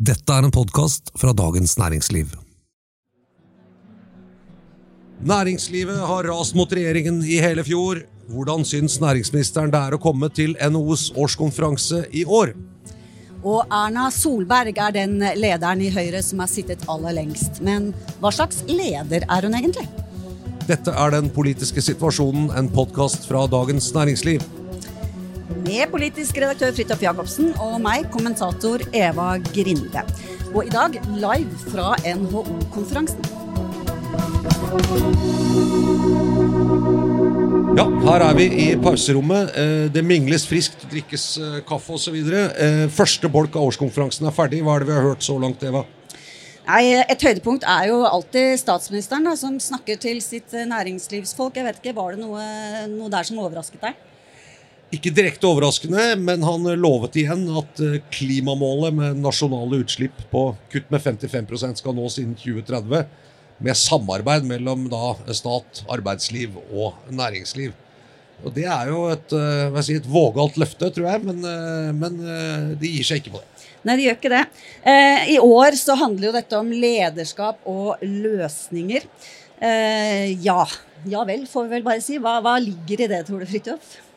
Dette er en podkast fra Dagens Næringsliv. Næringslivet har rast mot regjeringen i hele fjor. Hvordan syns næringsministeren det er å komme til NHOs årskonferanse i år? Og Erna Solberg er den lederen i Høyre som har sittet aller lengst. Men hva slags leder er hun egentlig? Dette er Den politiske situasjonen, en podkast fra Dagens Næringsliv. Med politisk redaktør Fridtjof Jacobsen og meg, kommentator Eva Grinde. Og i dag live fra NHO-konferansen. Ja, her er vi i pauserommet. Eh, Det mingles friskt, drikkes eh, kaffe osv. Første bolk av årskonferansen er ferdig. Hva er det vi har hørt så langt, Eva? Nei, Et høydepunkt er jo alltid statsministeren, da, som snakker til sitt eh, næringslivsfolk. Jeg vet ikke, Var det noe, noe der som overrasket deg? Ikke direkte overraskende, men han lovet igjen at eh, klimamålet med nasjonale utslipp på kutt med 55% skal nås innen 2030, med samarbeid mellom da stat, arbeidsliv og næringsliv. Og Det er jo et, eh, si, et vågalt løfte, tror jeg, men, eh, men de gir seg ikke på det. Nei, det gjør ikke det. I år så handler jo dette om lederskap og løsninger. Ja. Ja vel, får vi vel bare si. Hva, hva ligger i det, tror du, Fridtjof?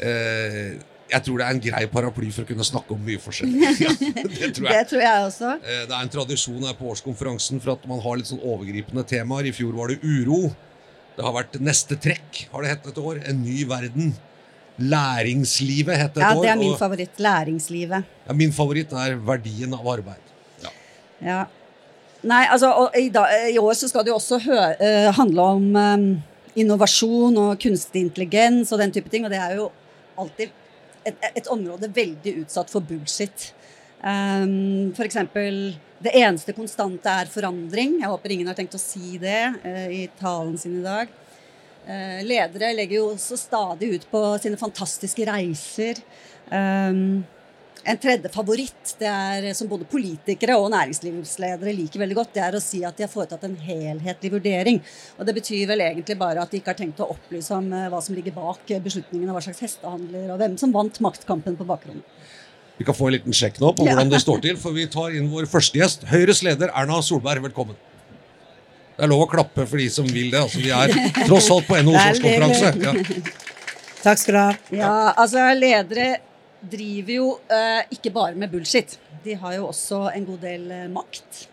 Eh, jeg tror det er en grei paraply for å kunne snakke om mye forskjellig. Ja, det tror jeg. Det tror jeg også. Eh, Det er en tradisjon her på årskonferansen for at man har litt sånn overgripende temaer. I fjor var det uro. Det har vært neste trekk, har det hett et år. En ny verden. Læringslivet het et Ja, det er min og- favoritt. Læringslivet. ja, min favoritt er verdien av arbeid. Ja. Ja. Nei, altså, i, da, I år så skal det jo også hø eh, handle om um, innovasjon og kunstig intelligens og den type ting. Og det er jo alltid et, et område veldig utsatt for bullshit. Um, for eksempel Det eneste konstante er forandring. Jeg håper ingen har tenkt å si det uh, i talen sin i dag. Uh, ledere legger jo også stadig ut på sine fantastiske reiser. Um, en tredje favoritt, det er, som både politikere og næringslivsledere liker veldig godt, det er å si at de har foretatt en helhetlig vurdering. Og Det betyr vel egentlig bare at de ikke har tenkt å opplyse om eh, hva som ligger bak eh, beslutningen, og hva slags hestehandler, og hvem som vant maktkampen på bakgrunnen. Vi kan få en liten sjekk nå på hvordan det står til, for vi tar inn vår første gjest. Høyres leder Erna Solberg, velkommen. Det er lov å klappe for de som vil det. altså Vi er tross alt på NHOs årskonferanse. Ja. Takk skal du ha. Ja, altså ledere driver jo eh, ikke bare med bullshit. De har jo også en god del eh, makt.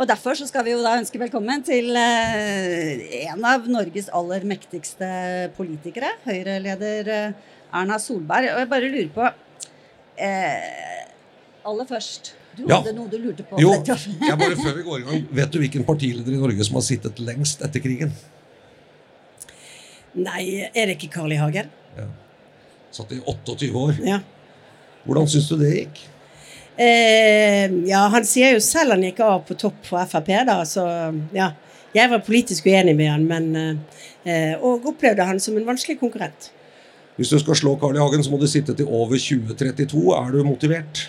Og Derfor så skal vi jo da ønske velkommen til eh, en av Norges aller mektigste politikere. Høyre-leder Erna Solberg. Og jeg bare lurer på eh, Aller først, du Ja. hadde noe du lurte på? Jo, jeg bare før vi går i gang Vet du hvilken partileder i Norge som har sittet lengst etter krigen? Nei, er det ikke Carl I. Hagen? Satt i 28 år. Ja. Hvordan syns du det gikk? Eh, ja, han sier jo selv han gikk av på topp for Frp, da, så ja. Jeg var politisk uenig med han, men eh, Og opplevde han som en vanskelig konkurrent. Hvis du skal slå Carl I. Hagen, så må du sitte til over 2032. Er du motivert?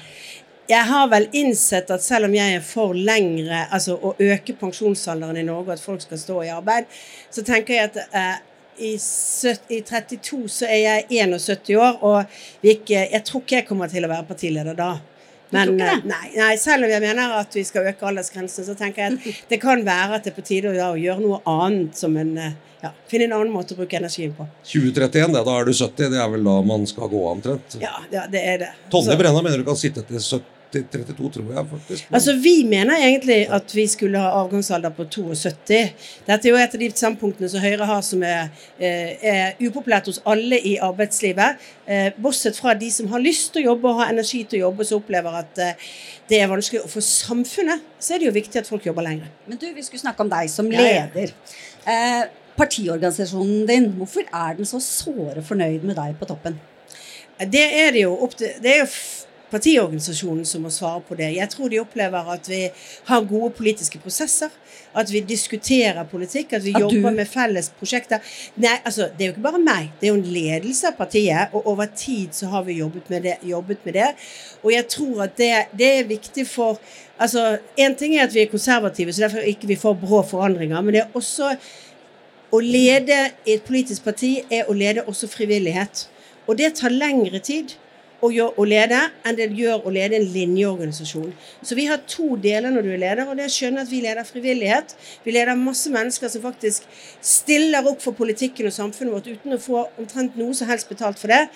Jeg har vel innsett at selv om jeg er for lengre, altså å øke pensjonsalderen i Norge, at folk skal stå i arbeid, så tenker jeg at eh, i, søt- i 32 så er jeg 71 år, og vi ikke, jeg tror ikke jeg kommer til å være partileder da. Men, eh, nei, nei, selv om jeg mener at vi skal øke aldersgrensen, så tenker jeg at det kan være at det er på tide å, gjøre noe annet som en eh, ja, Finne en annen måte å bruke energien på. 2031, det, da er du 70. Det er vel da man skal gå av omtrent. Ja, ja det er det. Tonje Brenna mener du kan sitte til 70, 32, tror jeg faktisk. Altså, Vi mener egentlig at vi skulle ha avgangsalder på 72. Dette er jo et av de standpunktene som Høyre har som er, eh, er upopulært hos alle i arbeidslivet. Eh, bortsett fra de som har lyst til å jobbe og har energi til å jobbe, som opplever at eh, det er vanskelig. Og for samfunnet så er det jo viktig at folk jobber lenger. Men du, vi skulle snakke om deg som Ja, ja. leder. Eh, partiorganisasjonen din, hvorfor er den så såre fornøyd med deg på toppen? Det er det jo opp til Det er jo partiorganisasjonen som må svare på det. Jeg tror de opplever at vi har gode politiske prosesser. At vi diskuterer politikk, at vi At du- jobber med felles prosjekter. Nei, altså, Det er jo ikke bare meg, det er jo en ledelse av partiet. Og over tid så har vi jobbet med det. Jobbet med det. Og jeg tror at det, det er viktig for altså, En ting er at vi er konservative, så derfor ikke vi får brå forandringer. Men det er også å lede i et politisk parti er å lede også frivillighet. Og det tar lengre tid å, gjøre, å lede enn det gjør å lede en linjeorganisasjon. Så vi har to deler når du er leder, og det er å skjønne at vi leder frivillighet. Vi leder masse mennesker som faktisk stiller opp for politikken og samfunnet vårt uten å få omtrent noe som helst betalt for det.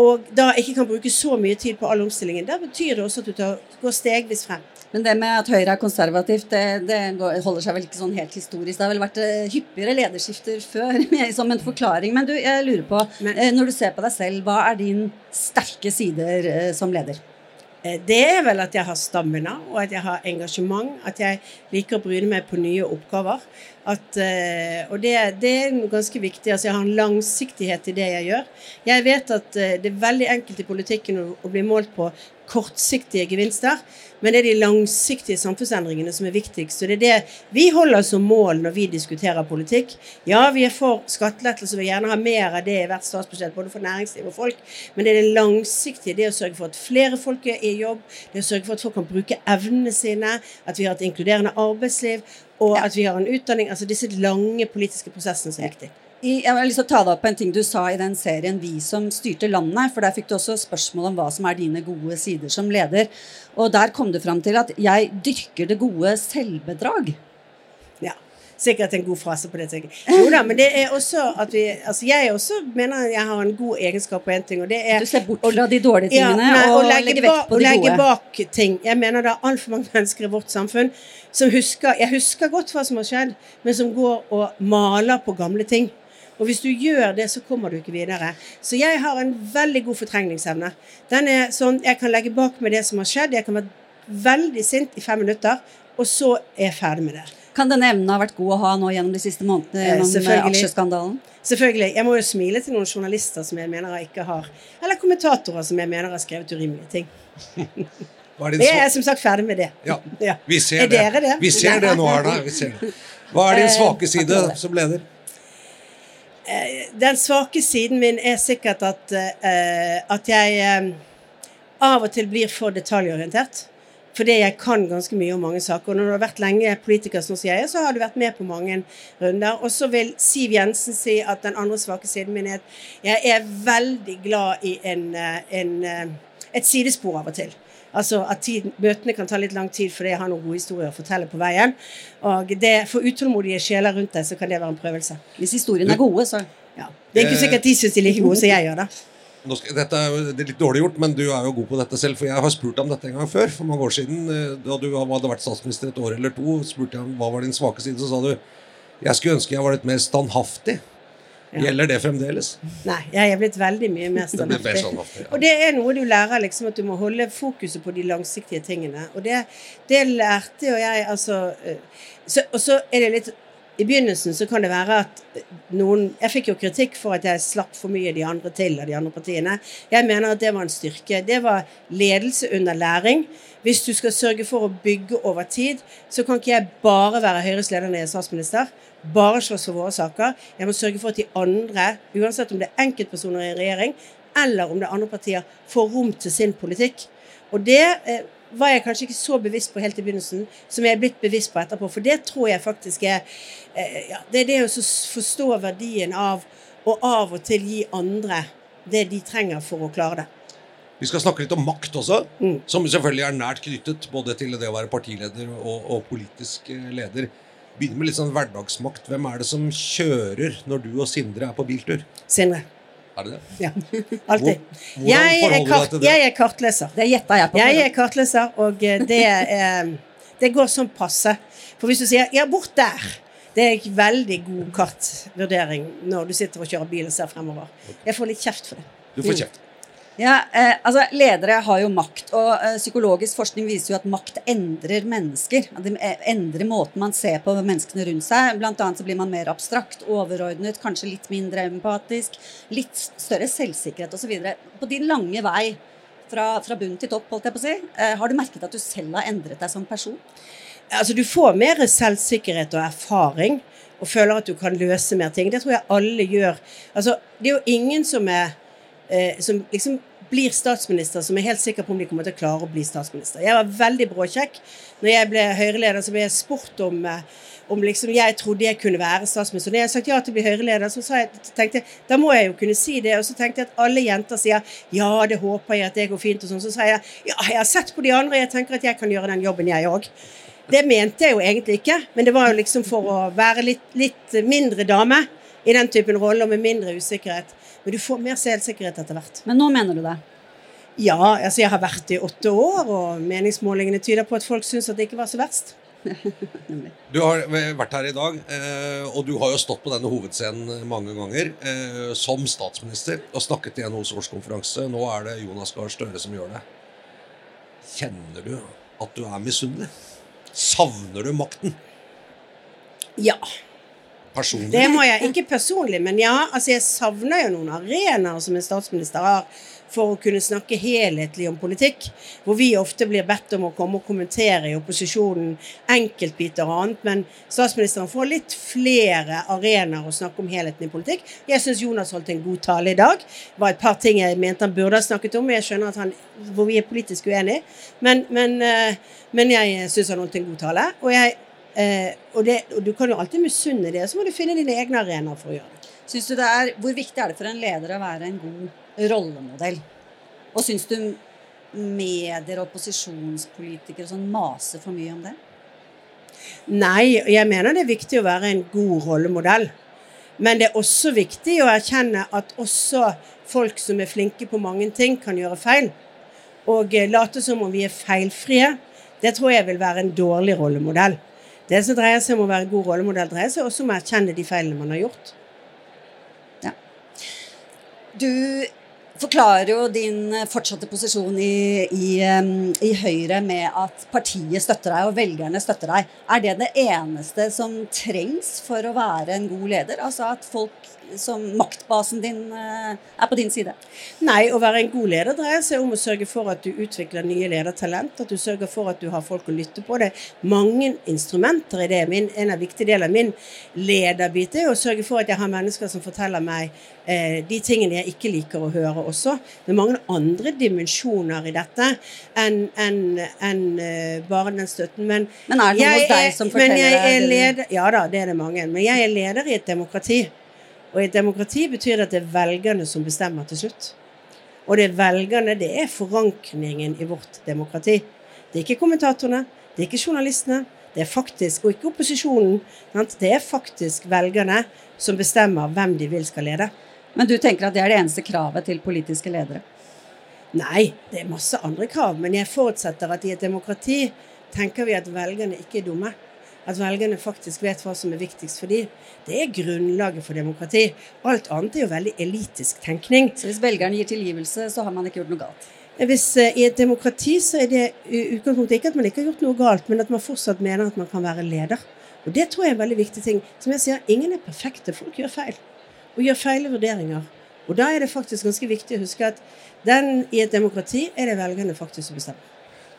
Og da ikke kan bruke så mye tid på all omstillingen. Da betyr det også at du tar, går stegvis frem. Men det med at Høyre er konservativt, det, det holder seg vel ikke sånn helt historisk. Det har vel vært uh, hyppigere lederskifter før, som en forklaring. Men du, jeg lurer på, uh, når du ser på deg selv, hva er din sterke sider uh, som leder? Det er vel at jeg har stamina, og at jeg har engasjement. At jeg liker å bryne meg på nye oppgaver. At, og det, det, er ganske viktig. altså Jeg har en langsiktighet i det jeg gjør. Jeg vet at det er veldig enkelt i politikken å bli målt på kortsiktige gevinster, men det er de langsiktige samfunnsendringene som er viktigst. Så det er det vi holder som mål når vi diskuterer politikk. Ja, vi er for skattelettelser, vi vil gjerne ha mer av det i hvert statsbudsjett, både for næringsliv og folk, men det er det langsiktige. Det å sørge for at flere folk er i jobb, det å sørge for at folk kan bruke evnene sine, at vi har et inkluderende arbeidsliv, og at vi har en utdanning. Altså disse lange politiske prosessene som er viktige jeg har lyst til å ta deg opp på en ting du sa i den serien 'Vi som styrte landet'. For der fikk du også spørsmål om hva som er dine gode sider som leder. Og der kom du fram til at 'jeg dyrker det gode selvbedrag'. Ja. Sikkert en god frase på det. Jo da, men det er også at vi Altså jeg også mener jeg har en god egenskap på én ting, og det er Du ser bort fra de dårlige tingene ja, nei, og, og legger vekt på de gode. legge bak ting. Jeg mener det er altfor mange mennesker i vårt samfunn som husker Jeg husker godt hva som har skjedd, men som går og maler på gamle ting. Og hvis du gjør det, så kommer du ikke videre. Så jeg har en veldig god fortrengningsevne. Den er sånn, Jeg kan legge bak meg det som har skjedd. Jeg kan være veldig sint i fem minutter, og så er jeg ferdig med det. Kan denne evnen ha vært god å ha nå gjennom de siste månedene eh, gjennom aksjeskandalen? Selvfølgelig. Jeg må jo smile til noen journalister som jeg mener jeg ikke har Eller kommentatorer som jeg mener har skrevet urimelige ting. jeg er som sagt ferdig med det. Ja, Vi ser er det. Dere det? Vi ser det nå, Erna. Hva er din eh, svake side som leder? Eh, den svake siden min er sikkert at, uh, at jeg um, av og til blir for detaljorientert. Fordi jeg kan ganske mye om mange saker. Og når du har vært lenge politiker, sånn som jeg er, så har du vært med på mange runder. Og så vil Siv Jensen si at den andre svake siden min er at jeg er veldig glad i en, en, et sidespor av og til. Altså at tid, møtene kan ta litt lang tid fordi jeg har noen gode historier å fortelle på veien. Og det, for utålmodige sjeler rundt deg, så kan det være en prøvelse. Hvis historiene er gode, så ja. Det er ikke sikkert de syns de er like gode som jeg gjør, da. Skal, dette er, det er litt dårlig gjort, men du er jo god på dette selv. For jeg har spurt om dette en gang før, for mange år siden. Eh, da du hadde vært statsminister et år eller to, spurte jeg om hva var din svake side. Så sa du jeg skulle ønske jeg var litt mer standhaftig. Gjelder det fremdeles? Nei, jeg er blitt veldig mye mer standhaftig. Ja. Og det er noe du lærer, liksom, at du må holde fokuset på de langsiktige tingene. Og det, det lærte jo jeg, altså eh, så, Og så er det litt i begynnelsen så kan det være at noen Jeg fikk jo kritikk for at jeg slapp for mye de andre til av de andre partiene. Jeg mener at det var en styrke. Det var ledelse under læring. Hvis du skal sørge for å bygge over tid, så kan ikke jeg bare være Høyres leder når jeg er statsminister bare slåss for våre saker. Jeg må sørge for at de andre, uansett om det er enkeltpersoner i en regjering, eller om det er andre partier, får rom til sin politikk. Og det eh, var jeg kanskje ikke så bevisst på helt i begynnelsen, som jeg er blitt bevisst på etterpå. For det tror jeg faktisk er eh, ja, Det er det å forstå verdien av å av og til gi andre det de trenger for å klare det. Vi skal snakke litt om makt også, mm. som selvfølgelig er nært knyttet både til det å være partileder og, og politisk eh, leder begynne med litt sånn hverdagsmakt. Hvem er det som kjører når du og Sindre er på biltur? Sindre. Er det det? Ja. Alltid. Hvor, jeg, er kart, jeg, er kartleser. Det gjetter jeg på. Jeg er kartleser, og eh, det, er, det går sånn passe. For hvis du sier 'ja, bort der', det er en veldig god kartvurdering når du sitter og kjører bil og ser fremover. Jeg får litt kjeft for det. Du får kjeft. Ja, eh, altså Ledere har jo makt, og eh, psykologisk forskning viser jo at makt endrer mennesker. Det eh, endrer måten man ser på menneskene rundt seg. Blant annet så blir man mer abstrakt, overordnet, kanskje litt mindre empatisk. Litt større selvsikkerhet osv. På din lange vei fra, fra bunn til topp, holdt jeg på å si, eh, har du merket at du selv har endret deg som person? Altså Du får mer selvsikkerhet og erfaring, og føler at du kan løse mer ting. Det tror jeg alle gjør. Altså, Det er jo ingen som er som liksom blir statsminister, som er helt sikker på om de kommer til å klare å bli statsminister. Jeg var veldig bråkjekk. Når jeg ble Høyre-leder, så ble jeg spurt om, eh, om liksom jeg trodde jeg kunne være statsminister. Når jeg har sagt ja til å bli Høyre-leder, så jeg, tenkte jeg da må jeg jo kunne si det. Og så tenkte jeg at alle jenter sier ja, det håper jeg at det går fint og sånn. Så sa jeg ja, jeg har sett på de andre, og jeg tenker at jeg kan gjøre den jobben, jeg òg. Det mente jeg jo egentlig ikke, men det var jo liksom for å være litt, litt mindre dame i den typen rolle og med mindre usikkerhet. Men du får mer selvsikkerhet etter hvert. Men nå mener du det? Ja, altså jeg har vært i åtte år, og meningsmålingene tyder på at folk syns at det ikke var så verst. Du har vært her i dag, eh, og du har jo stått på denne hovedscenen mange ganger eh, som statsminister og snakket i NHOs årskonferanse. Nå er det Jonas Gahr Støre som gjør det. Kjenner du at du er misunnelig? Savner du makten? Ja. Personlig? Det må jeg. Ikke personlig, men ja. Altså, jeg savner jo noen arenaer som en statsminister har for å kunne snakke helhetlig om politikk. Hvor vi ofte blir bedt om å komme og kommentere i opposisjonen enkeltbiter og annet. Men statsministeren får litt flere arenaer å snakke om helheten i politikk. Jeg syns Jonas holdt en god tale i dag. Det var et par ting jeg mente han burde ha snakket om. Jeg skjønner at han, hvor vi er politisk uenige. Men, men, eh, men jeg syns han holdt en god tale. Og jeg Eh, og, det, og, du kan jo alltid misunne det, så må du finne dine egne arenaer for å gjøre det. Synes du det er, Hvor viktig er det for en leder å være en god rollemodell? Og syns du medier og opposisjonspolitikere sånn maser for mye om det? Nei, jeg mener det er viktig å være en god rollemodell. Men det er også viktig å erkjenne at også folk som er flinke på mange ting, kan gjøre feil. Og eh, late som om vi er feilfrie, det tror jeg vil være en dårlig rollemodell. Det som dreier seg om å være god rollemodell, dreier seg også om å erkjenne de feilene man har gjort. Ja. Du forklarer jo din fortsatte posisjon i, i, i, Høyre med at partiet støtter deg og velgerne støtter deg. Er det det eneste som trengs for å være en god leder? Altså at folk som maktbasen din eh, er på din side? Nei, å være en god leder dreier seg om å sørge for at du utvikler nye ledertalent. At du sørger for at du har folk å lytte på. Det er mange instrumenter i det. Min, en av viktige deler av min lederbit er å sørge for at jeg har mennesker som forteller meg eh, de tingene jeg ikke liker å høre også. Det er mange andre dimensjoner i dette enn en, en, uh, bare den støtten. Men, men er det noe hos deg som forteller leder, Ja da, det er det mange. Men jeg er leder i et demokrati. Og i et demokrati betyr det at det er velgerne som bestemmer til slutt. Og det er velgerne, det er forankringen i vårt demokrati. Det er ikke kommentatorene, det er ikke journalistene, det er faktisk, og ikke opposisjonen, det er faktisk velgerne som bestemmer hvem de vil skal lede. Men du tenker at det er det eneste kravet til politiske ledere? Nei, det er masse andre krav. Men jeg forutsetter at i et demokrati tenker vi at velgerne ikke er dumme. At velgerne faktisk vet hva som er viktigst for dem. Det er grunnlaget for demokrati. Alt annet er jo veldig elitisk tenkning. Så hvis velgerne gir tilgivelse, så har man ikke gjort noe galt? Hvis uh, I et demokrati så er det utgangspunktet ikke at man ikke har gjort noe galt, men at man fortsatt mener at man kan være leder. Og Det tror jeg er en veldig viktig ting. Som jeg sier, ingen er perfekte. Folk gjør feil. Og gjør feile vurderinger. Og da er det faktisk ganske viktig å huske at den, i et demokrati er det velgerne faktisk som bestemmer.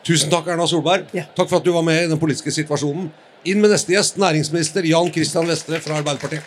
Tusen takk, Erna Solberg. Ja. Takk for at du var med i den politiske situasjonen. Inn med neste gjest, næringsminister Jan Christian Vestre fra Arbeiderpartiet.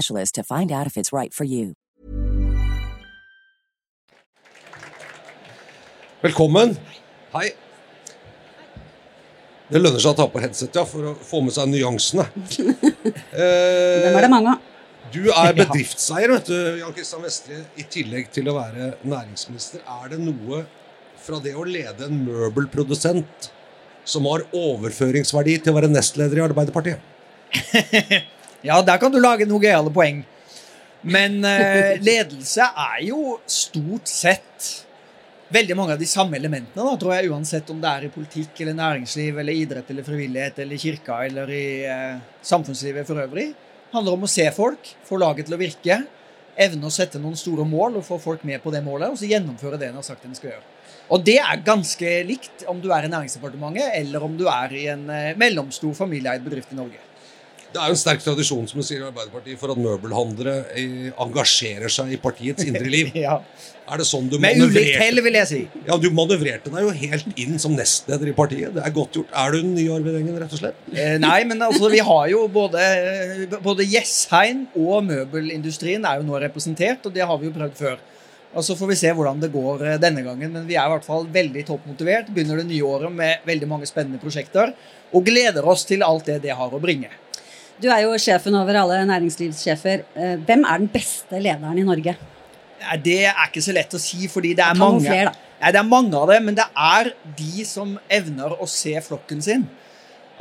to find out if it's right for you. Velkommen. Hei. Det lønner seg å ta på headset ja, for å få med seg nyansene. eh, Dem er det mange av. Du er bedriftseier, vet du, Jan Kristian Vestre, i tillegg til å være næringsminister. Er det noe fra det å lede en møbelprodusent som har overføringsverdi til å være nestleder i Arbeiderpartiet? Ja, der kan du lage noen gøyale poeng. Men eh, ledelse er jo stort sett veldig mange av de samme elementene, da, tror jeg, uansett om det er i politikk eller næringsliv eller idrett eller frivillighet eller kirka eller i eh, samfunnslivet for øvrig. Det handler om å se folk, få laget til å virke, evne å sette noen store mål og få folk med på det målet, og så gjennomføre det en har sagt en skal gjøre. Og det er ganske likt om du er i Næringsdepartementet eller om du er i en eh, mellomstor familieeid bedrift i Norge. Det er jo en sterk tradisjon som du sier i Arbeiderpartiet for at møbelhandlere eh, engasjerer seg i partiets indre liv. Ja. Er det sånn du Med ulikt hell, vil jeg si. Ja, Du manøvrerte deg jo helt inn som nestleder i partiet. Det er godt gjort. Er du den nye arvedengen, rett og slett? Eh, nei, men altså, vi har jo både, både Jessheim og møbelindustrien er jo nå representert, og det har vi jo prøvd før. Og Så får vi se hvordan det går eh, denne gangen, men vi er i hvert fall veldig toppmotivert. Begynner det nye året med veldig mange spennende prosjekter, og gleder oss til alt det det har å bringe. Du er jo sjefen over alle næringslivssjefer. Eh, Hvem er den beste lederen i Norge? Det er ikke så lett å si, fordi det er mange flere. Nei, det er mange av dem, men det er de som evner å se flokken sin.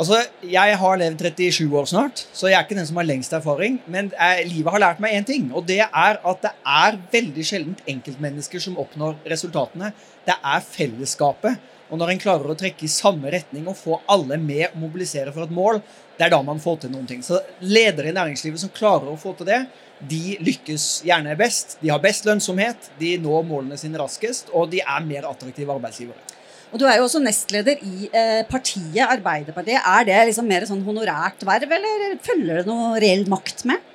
Altså, Jeg har levd 37 år snart, så jeg er ikke den som har lengst erfaring. Men jeg, livet har lært meg én ting, og det er at det er veldig sjeldent enkeltmennesker som oppnår resultatene. Det er fellesskapet. Og når en klarer å trekke i samme retning og få alle med og mobilisere for et mål, det er da man får til noen ting. Så ledere i næringslivet som klarer å få til det, de lykkes gjerne best. De har best lønnsomhet, de når målene sine raskest, og de er mer attraktive arbeidsgivere. Og Du er jo også nestleder i eh, partiet Arbeiderpartiet. Er det liksom mer sånn honorært verv, eller følger det noe reell makt med?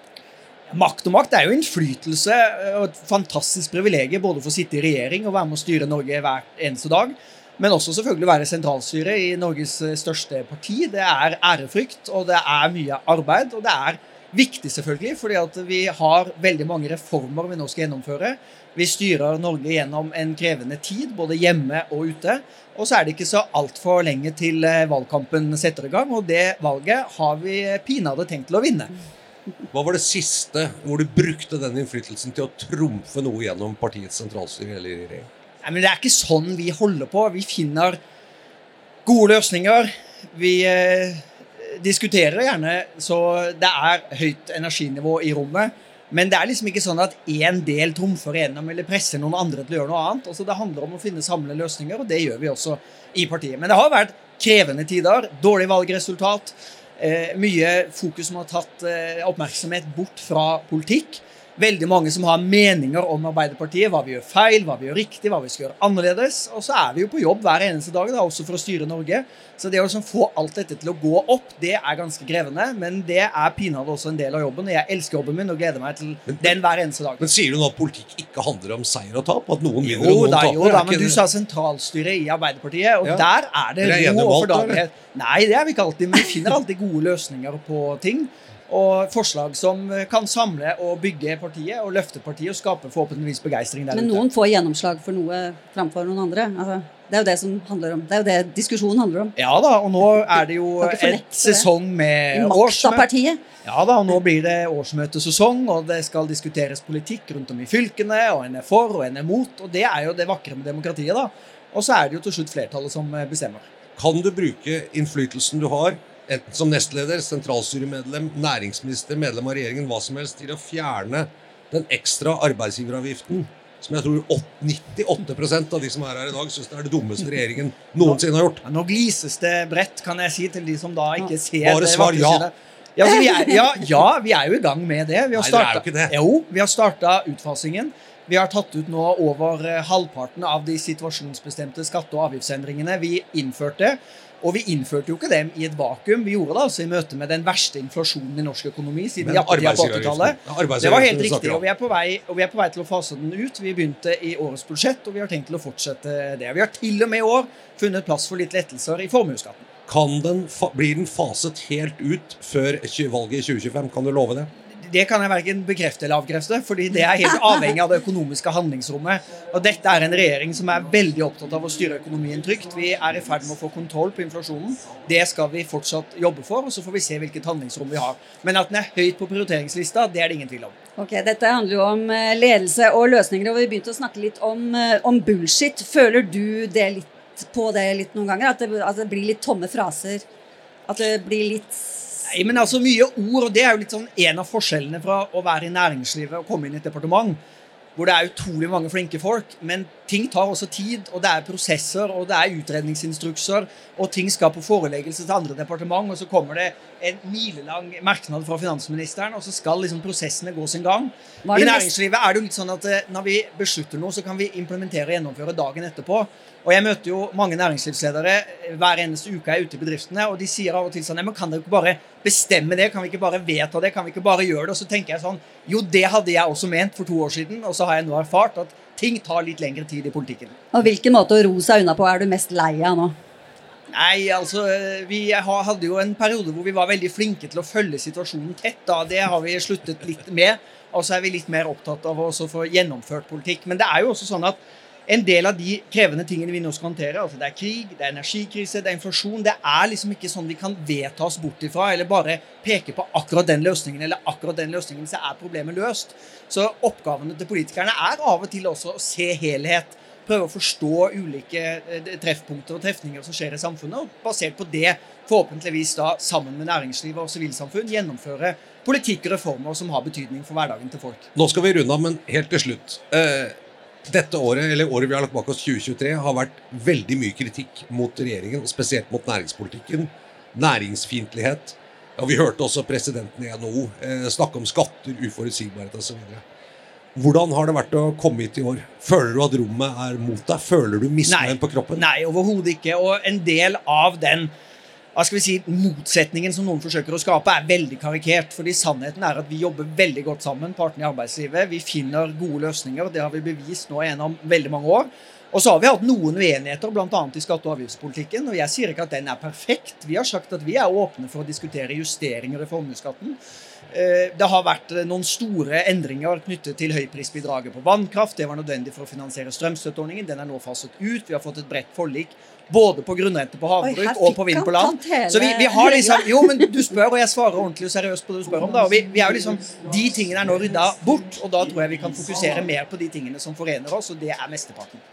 Makt og makt er jo innflytelse eh, og et fantastisk privilegium både for å sitte i regjering og være med å styre Norge hver eneste dag, men også selvfølgelig være sentralstyre i Norges eh, største parti. Det er ærefrykt, og det er mye arbeid. Og det er viktig, selvfølgelig, fordi at vi har veldig mange reformer vi nå skal gjennomføre. Vi styrer Norge gjennom en krevende tid, både hjemme og ute. Og så er det ikke så altfor lenge til eh, valgkampen setter i gang, og det valget har vi pinadø tenkt til å vinne. Hva var det siste hvor du brukte den innflytelsen til å trumfe noe gjennom partiets sentralstyre eller regjering? Nei, men Det er ikke sånn vi holder på. Vi finner gode løsninger. Vi eh, diskuterer gjerne så det er høyt energinivå i rommet. Men det er liksom ikke sånn at én del trumfer igjennom eller presser noen andre til å gjøre noe annet. Altså Det handler om å finne samlede løsninger, og det gjør vi også i partiet. Men det har vært krevende tider. Dårlig valgresultat. Eh, mye fokus som har tatt eh, oppmerksomhet bort fra politikk. Veldig mange som har meninger om Arbeiderpartiet, hva vi gjør feil, hva vi gjør riktig, hva vi skal gjøre annerledes. Og så er vi jo på jobb hver eneste dag, da, også for å styre Norge. Så det å liksom få alt dette til å gå opp, det er ganske krevende. Men det er pinadø også en del av jobben. og Jeg elsker jobben min og gleder meg til den hver eneste dag. Men sier du nå at politikk ikke handler om seier og tap? At noen vinner og noen taper? jo da, men du sa sentralstyret i Arbeiderpartiet, og Ja. der er det ro og fordagelighet. Nei, det er vi ikke alltid, men vi finner alltid gode løsninger på ting. Og forslag som kan samle og bygge partiet og løfte partiet og skape forhåpentligvis begeistring der ute. Men ute. noen får gjennomslag for noe framfor noen andre. Altså, det er jo det som handler om. Det er jo det diskusjonen handler om. Ja da, og nå er det jo et det. sesong med årsmøte. Ja da, og nå blir det årsmøtesesong, og det skal diskuteres politikk rundt om i fylkene, og en er for, og en er mot, og det er jo det vakre med demokratiet, da. Og så er det jo til slutt flertallet som eh, bestemmer. Kan du bruke innflytelsen du har, enten som nestleder, sentralstyremedlem, næringsminister, medlem av regjeringen, hva som helst, til å fjerne den ekstra arbeidsgiveravgiften som jeg tror åt- 98 av de som er her i dag, syns det er det dummeste regjeringen noensinne har gjort? Ja, nå glises det bredt, kan jeg si, til de som da ikke ser Bare det svar ja. Ja, vi er, ja, ja, vi er jo i gang med det. Vi har Nei, det er jo ikke det. Jo, vi har starta utfasingen. Vi har tatt ut nå over eh, halvparten av de situasjonsbestemte skatte- og avgiftsendringene vi innførte. Og vi innførte jo ikke dem i et vakuum. Vi gjorde det altså i møte med den verste inflasjonen i norsk økonomi siden Men jappetida på arbeidsgiveravgiften- 80-tallet. Det var helt riktig, og vi, er på vei, og vi er på vei til å fase den ut. Vi begynte i årets budsjett, og vi har tenkt til å fortsette det. Vi har til og med i år funnet plass for litt lettelser i formuesskatten. Den blir den faset helt ut før valget i 2025? Kan du love det? Det kan jeg verken bekrefte eller avkrefte, fordi det er helt avhengig av det økonomiske handlingsrommet. Og dette er en regjering som er veldig opptatt av å styre økonomien trygt. Vi er i ferd med å få kontroll på inflasjonen. Det skal vi fortsatt jobbe for, og så får vi se hvilket handlingsrom vi har. Men at den er høyt på prioriteringslista, det er det ingen tvil om. Ok, Dette handler jo om eh, ledelse og løsninger, og vi begynte å snakke litt om, eh, om bullshit. Føler du det litt på det litt noen ganger? At det, at det blir litt tomme fraser? At det blir litt Nei, men altså Mye ord, og det er jo litt sånn en av forskjellene fra å være i næringslivet og komme inn i et departement hvor det er utrolig mange flinke folk. Men ting tar også tid, og det er prosesser, og det er utredningsinstrukser, og ting skal på foreleggelse til andre departement, og så kommer det en milelang merknad fra finansministeren, og så skal liksom prosessene gå sin gang. I næringslivet er det jo litt sånn at eh, når vi beslutter noe, så kan vi implementere og gjennomføre dagen etterpå. Og jeg møter jo mange næringslivsledere eh, hver eneste uke jeg er ute i bedriftene, og de sier av og til sånn men Kan dere ikke bare bestemme det? Kan vi ikke bare vedta det? Kan vi ikke bare gjøre det? Og så tenker jeg sånn Jo, det hadde jeg også ment for to år siden, og så har jeg nå erfart at ting tar litt lengre tid i politikken. Og hvilken måte å ro seg unna på er du mest lei av nå? Nei, altså Vi hadde jo en periode hvor vi var veldig flinke til å følge situasjonen tett. da, Det har vi sluttet litt med. Og så er vi litt mer opptatt av å få gjennomført politikk. Men det er jo også sånn at en del av de krevende tingene vi nå skal håndtere, altså det er krig, det er energikrise, det er inflasjon, det er liksom ikke sånn vi kan vedta oss bort ifra eller bare peke på akkurat den løsningen eller akkurat den løsningen, så er problemet løst. Så oppgavene til politikerne er av og til også å se helhet. Prøve å forstå ulike eh, treffpunkter og trefninger som skjer i samfunnet, og basert på det forhåpentligvis da sammen med næringsliv og sivilsamfunn gjennomføre politikk og reformer som har betydning for hverdagen til folk. Nå skal vi runde av, men helt til slutt. Eh dette året, eller året vi har lagt bak oss, 2023, har vært veldig mye kritikk mot regjeringen, og spesielt mot næringspolitikken. Næringsfiendtlighet. Ja, vi hørte også presidenten i NHO eh, snakke om skatter, uforutsigbarhet osv. Hvordan har det vært å komme hit i år? Føler du at rommet er mot deg? Føler du misnøyen på kroppen? Nei, overhodet ikke. Og en del av den skal vi si, motsetningen som noen forsøker å skape, er veldig karikert. fordi sannheten er at vi jobber veldig godt sammen, partene i arbeidslivet. Vi finner gode løsninger. Det har vi bevist nå gjennom veldig mange år. Og så har vi hatt noen uenigheter, bl.a. i skatte- og avgiftspolitikken. Og jeg sier ikke at den er perfekt. Vi har sagt at vi er åpne for å diskutere justeringer i formuesskatten. Eh, det har vært eh, noen store endringer knyttet til høyprisbidraget på vannkraft. Det var nødvendig for å finansiere strømstøtteordningen. Den er nå faset ut. Vi har fått et bredt forlik både på grunnrente på havbruk og på vind på land. Så vi, vi, har liksom Jo, men du spør, og jeg svarer ordentlig og seriøst på det du spør om. da, og vi, vi er jo liksom, De tingene er nå rydda bort, og da tror jeg vi kan fokusere mer på de tingene som forener oss, og det er mesteparten.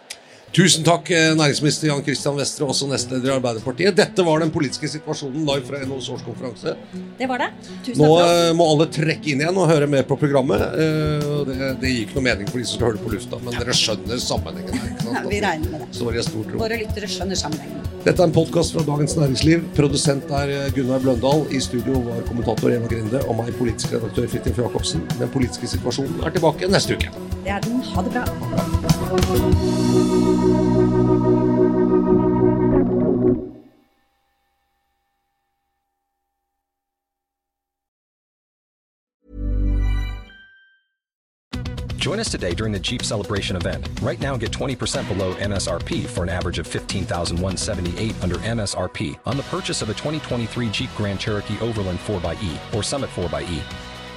Tusen takk, eh, næringsminister Jan Christian Vestre, også nestleder i Arbeiderpartiet. Dette var den politiske situasjonen live fra NHOs årskonferanse. Det var det. Tusen Nå takk eh, må alle trekke inn igjen og høre mer på programmet. Eh, det, det gir ikke noe mening for de som skal høre det på lufta, men dere skjønner sammenhengen her. Ja, vi regner med det. Står i stort rom. Våre lyttere skjønner sammenhengen. Dette er en podkast fra Dagens Næringsliv. Produsent er Gunnar Bløndal. I studio var kommentator Eva Grinde og meg, politisk redaktør Fridtjof Jacobsen. Den politiske situasjonen er tilbake neste uke. Det er den. Ha det bra. Join us today during the Jeep Celebration event. Right now, get 20% below MSRP for an average of 15178 under MSRP on the purchase of a 2023 Jeep Grand Cherokee Overland 4xE or Summit 4xE.